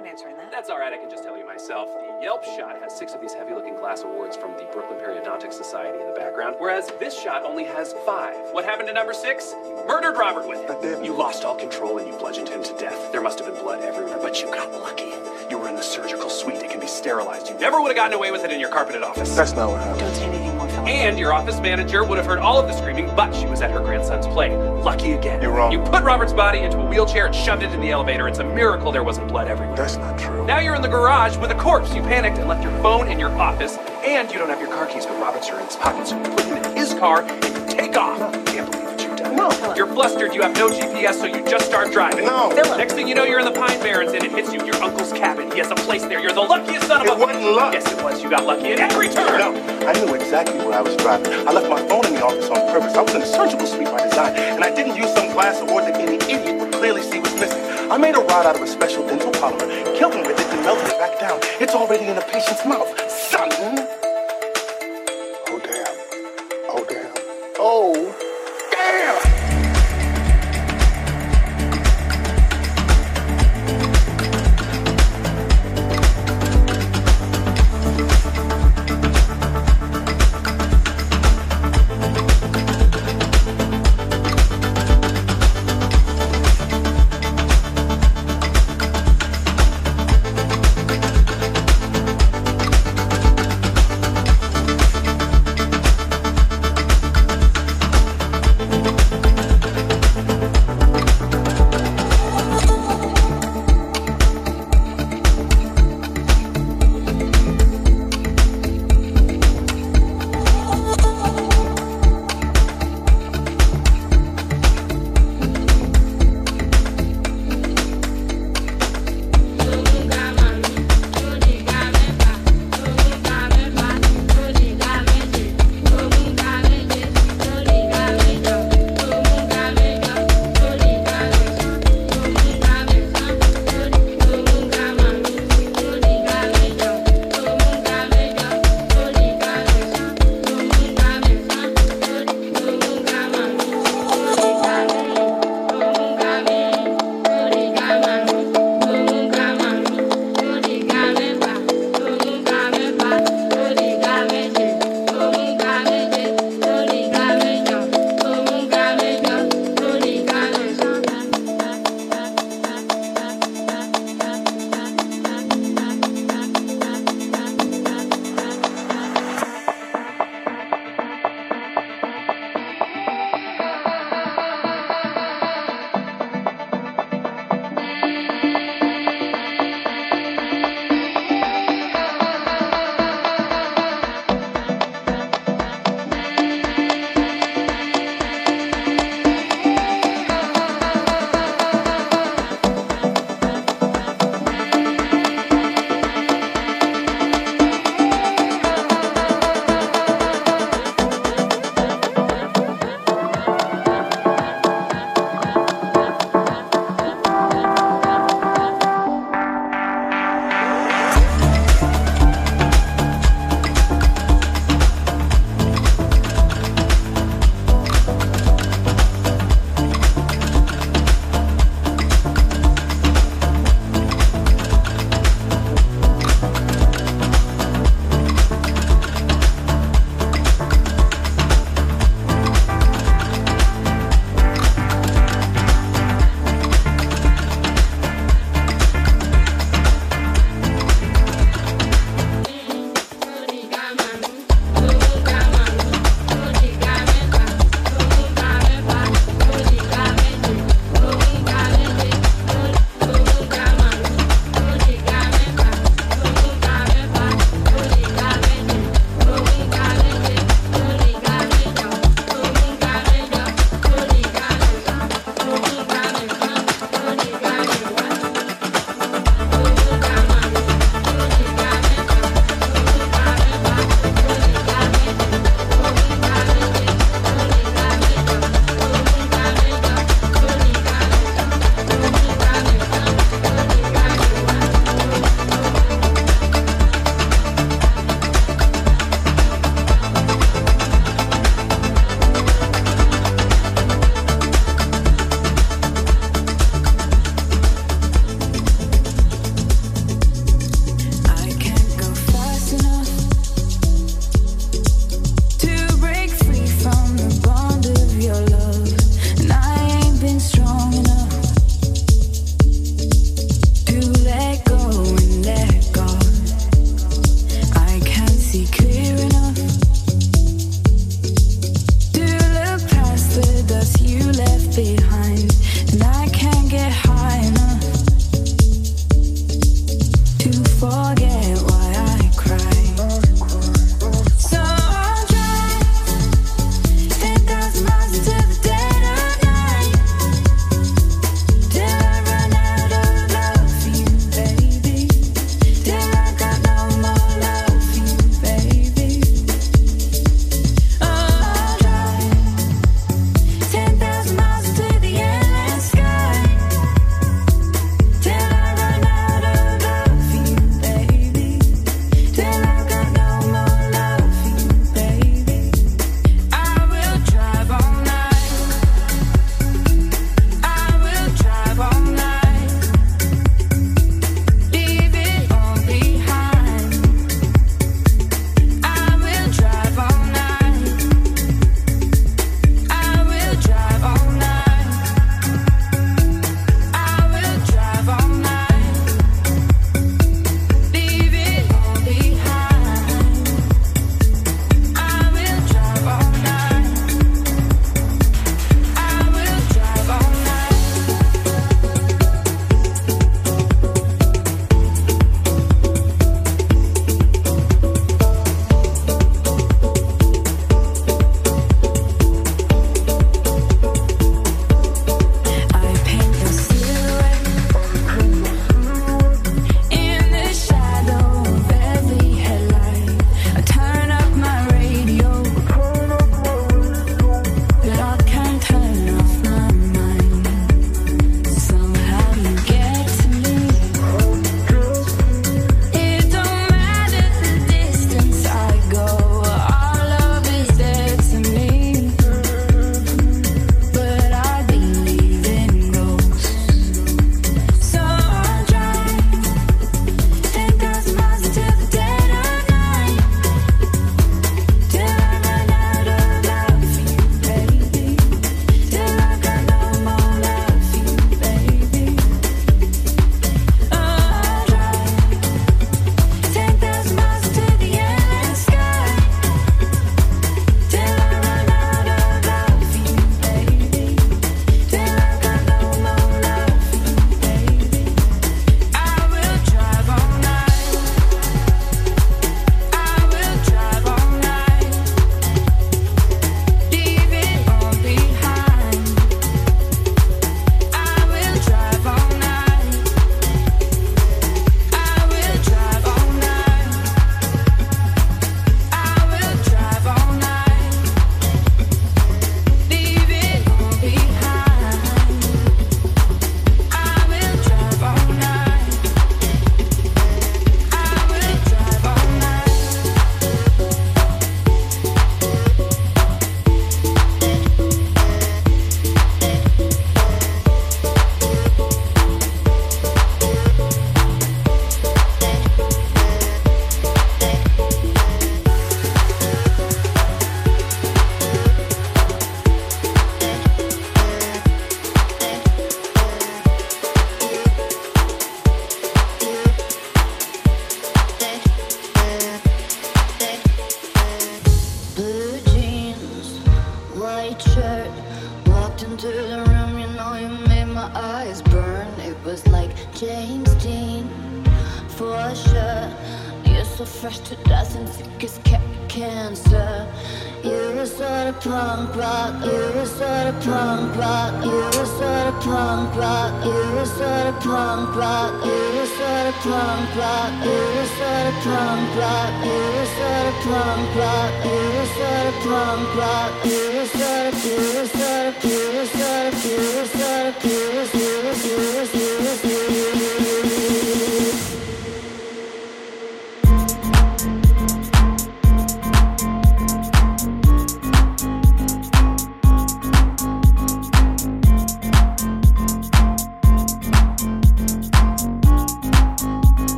not answering that. That's all right, I can just tell you myself. The Yelp shot has six of these heavy looking glass awards from the Brooklyn Periodontic Society in the background, whereas this shot only has five. What happened to number six? You murdered Robert with it. didn't. You lost all control and you bludgeoned him to death. There must have been blood everywhere, but you got lucky. You were in the surgical suite, it can be sterilized. You never would have gotten away with it in your carpeted office. That's not what happened. Don't say anything more, Philip. And your office manager would have heard all of the screaming, but she was at her grandson's play. Lucky again. You're wrong. You put Robert's body into a wheelchair and shoved it in the elevator. It's a miracle there wasn't blood everywhere. That's not true. Now you're in the garage with a corpse. You panicked and left your phone in your office, and you don't have your car keys, but Robert's are in his pocket. So you put him in his car and you take off. Can't believe what you've done. No. You're flustered. You have no GPS, so you just start driving. No. Philip. Next thing you know, you're in the Pine Barrens, and it hits you. Your uncle's cabin. He has a place there. You're the luckiest son of It a. wasn't luck. Yes, it was. You got lucky at every turn. No, I knew exactly where I was driving. I left my phone in the office on purpose. I was in a surgical suite by design, and I didn't use some glass award that any idiot would clearly see was missing. I made a rod out of a special dental polymer, killed him with it, and melted it back down. It's already in the patient's mouth. Son! Oh, damn. Oh, damn. Oh,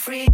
free.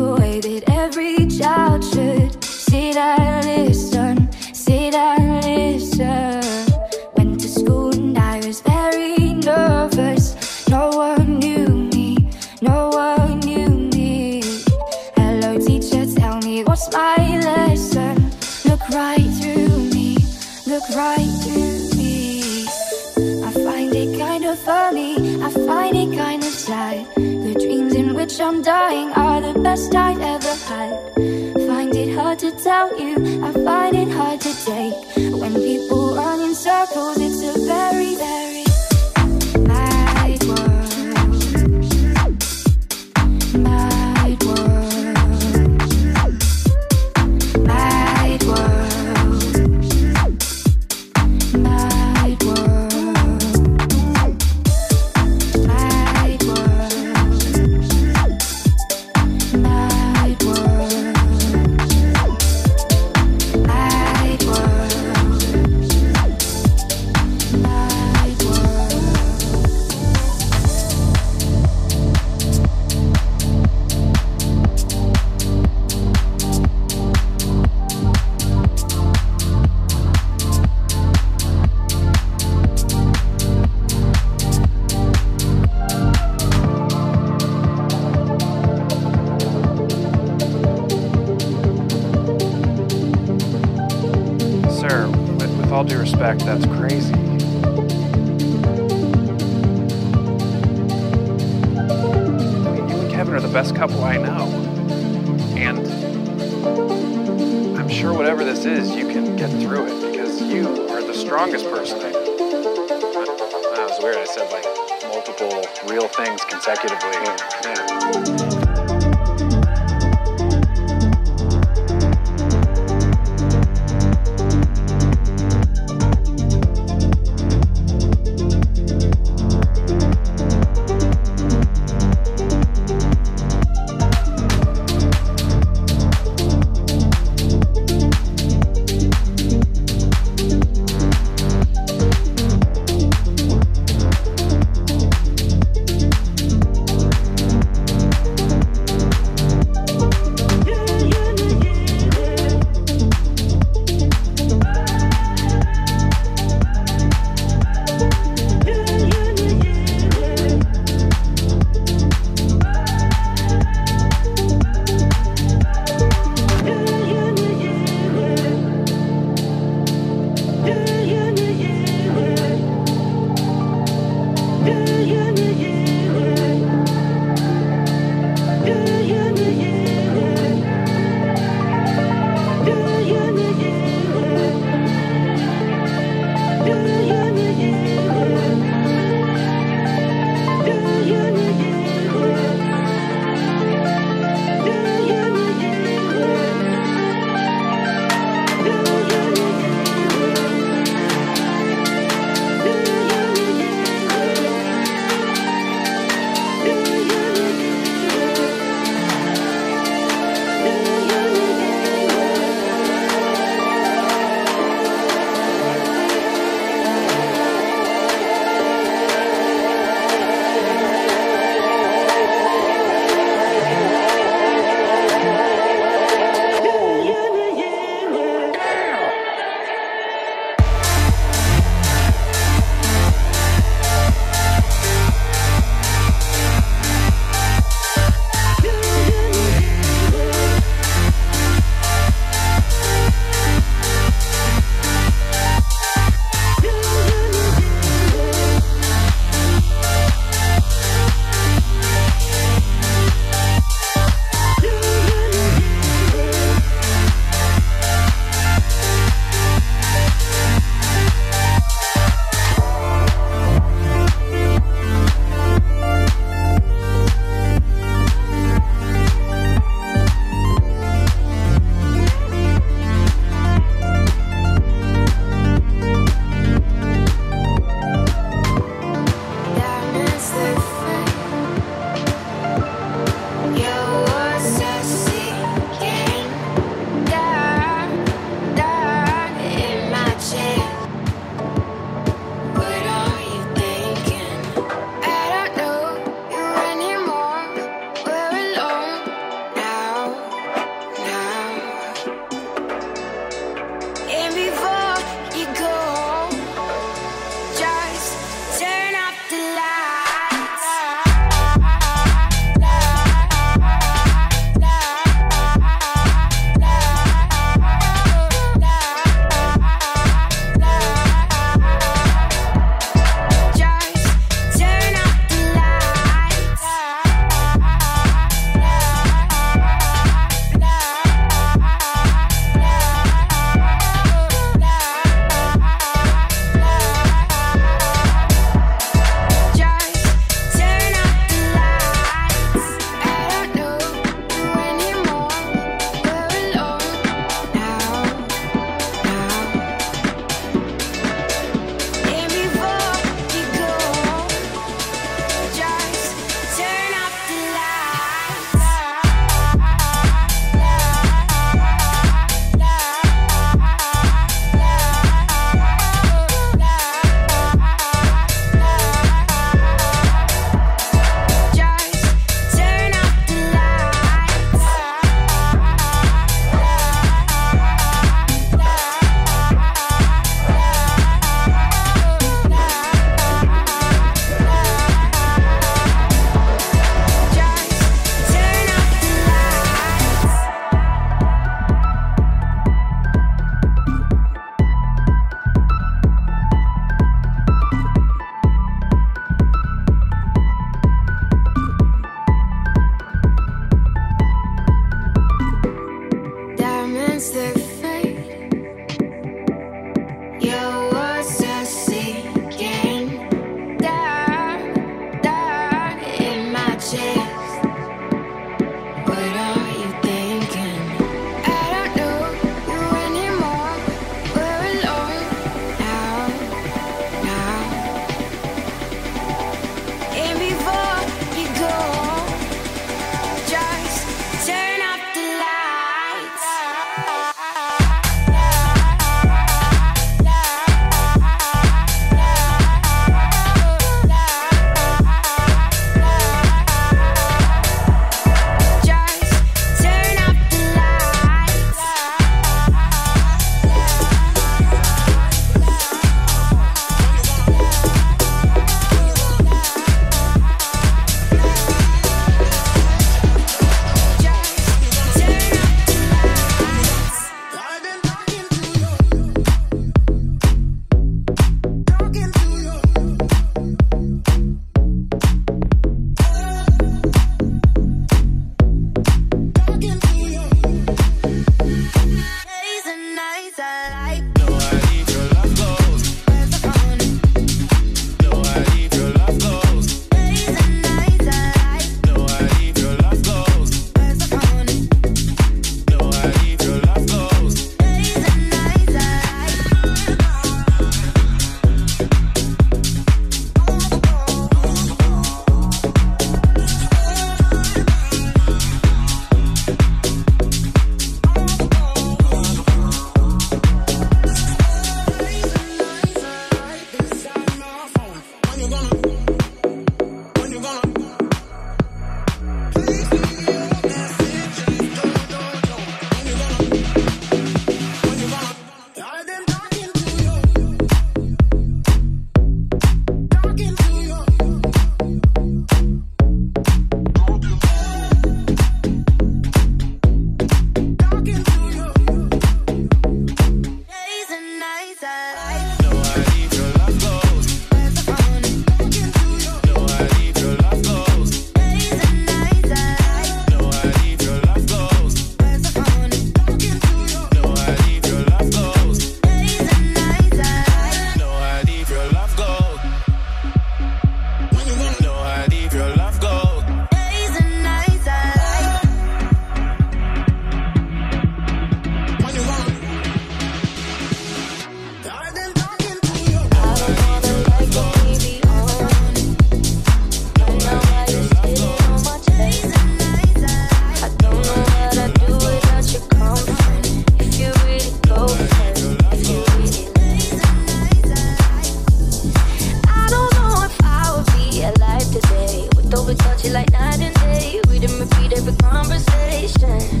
we touch it like night and day. We didn't repeat every conversation.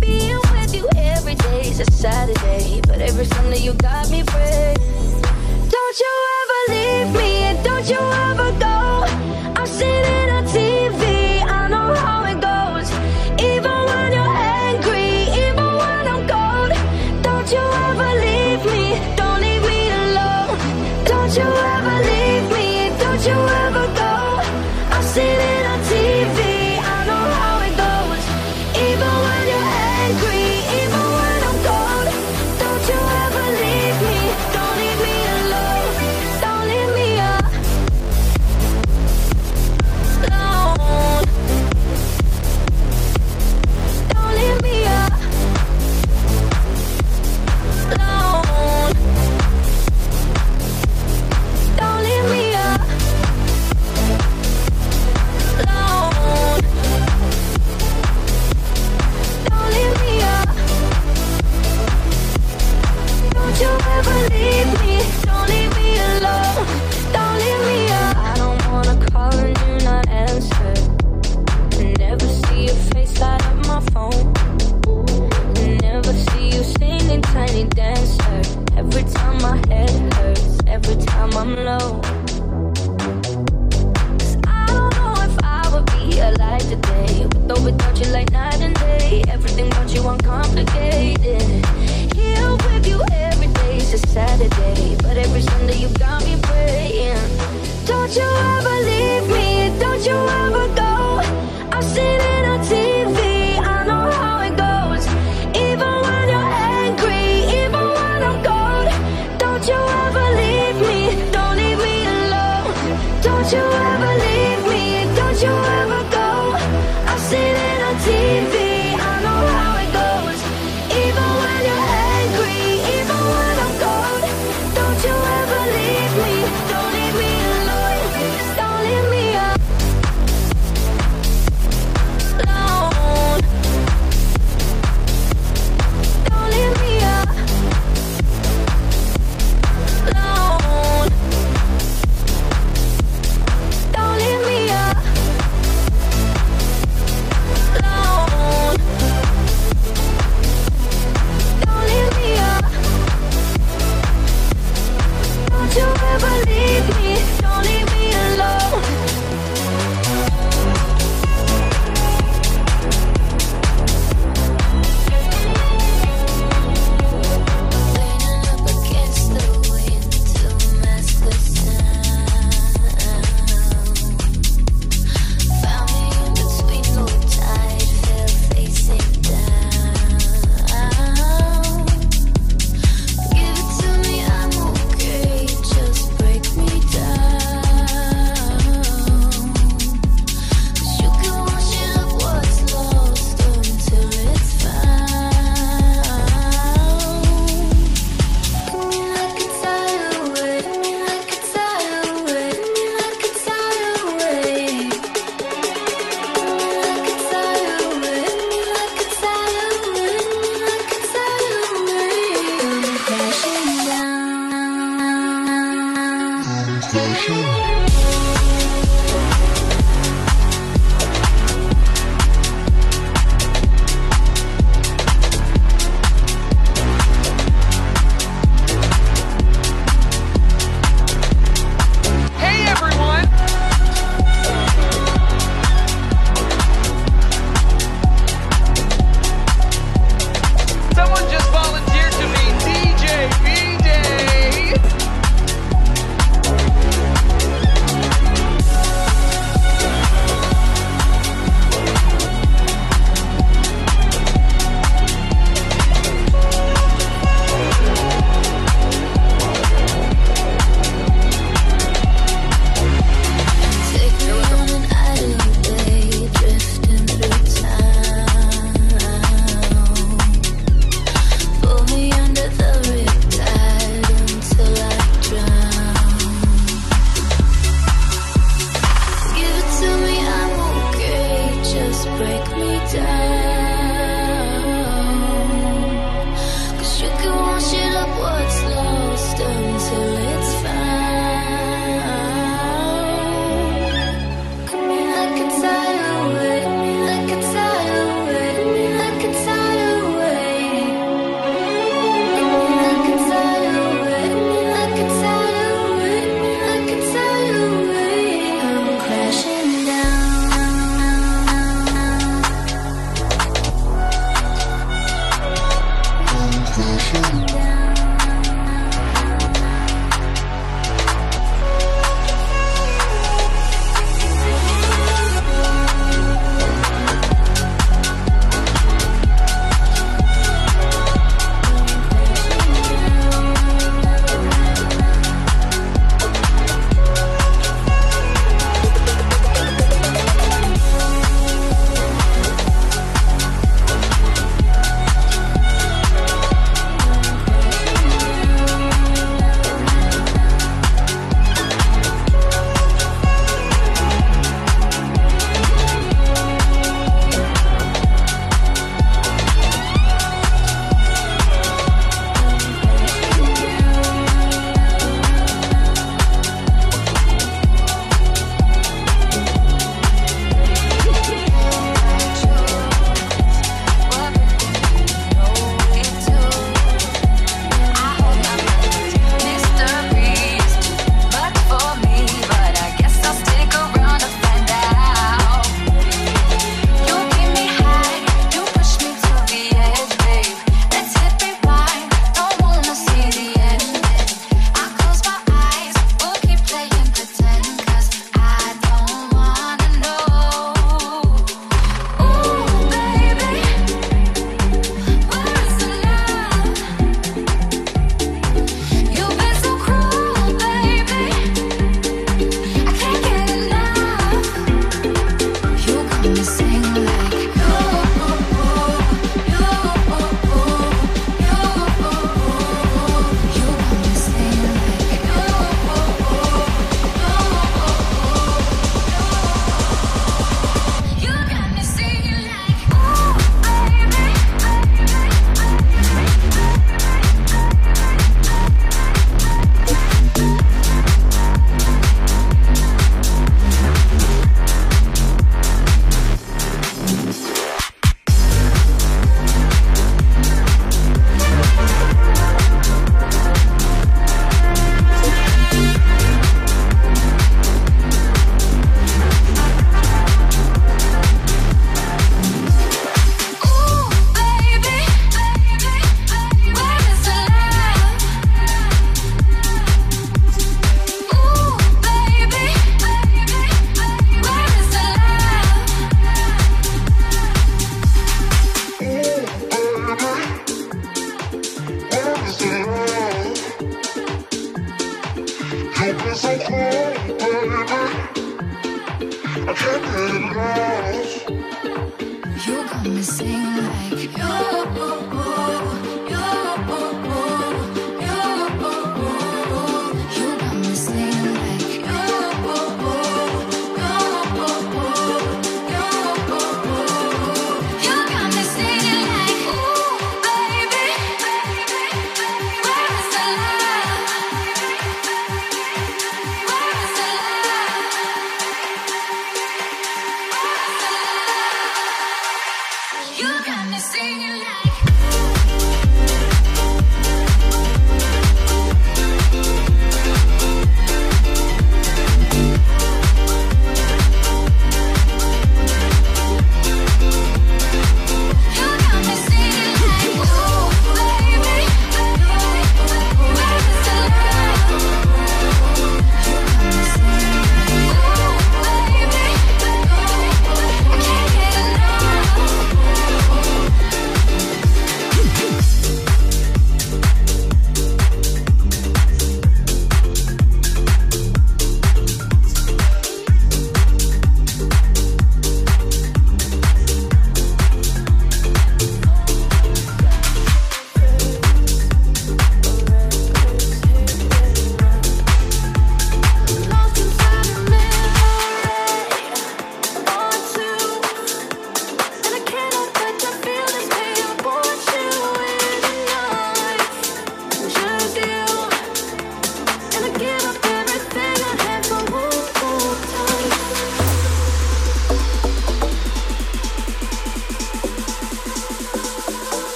Being with you every day's a Saturday, but every Sunday you got me praying. Don't you ever leave me, and don't you ever go. without you like night and day. Everything about you uncomplicated. Here with you every day is a Saturday, but every Sunday you got me praying. Don't you ever leave me? Don't you ever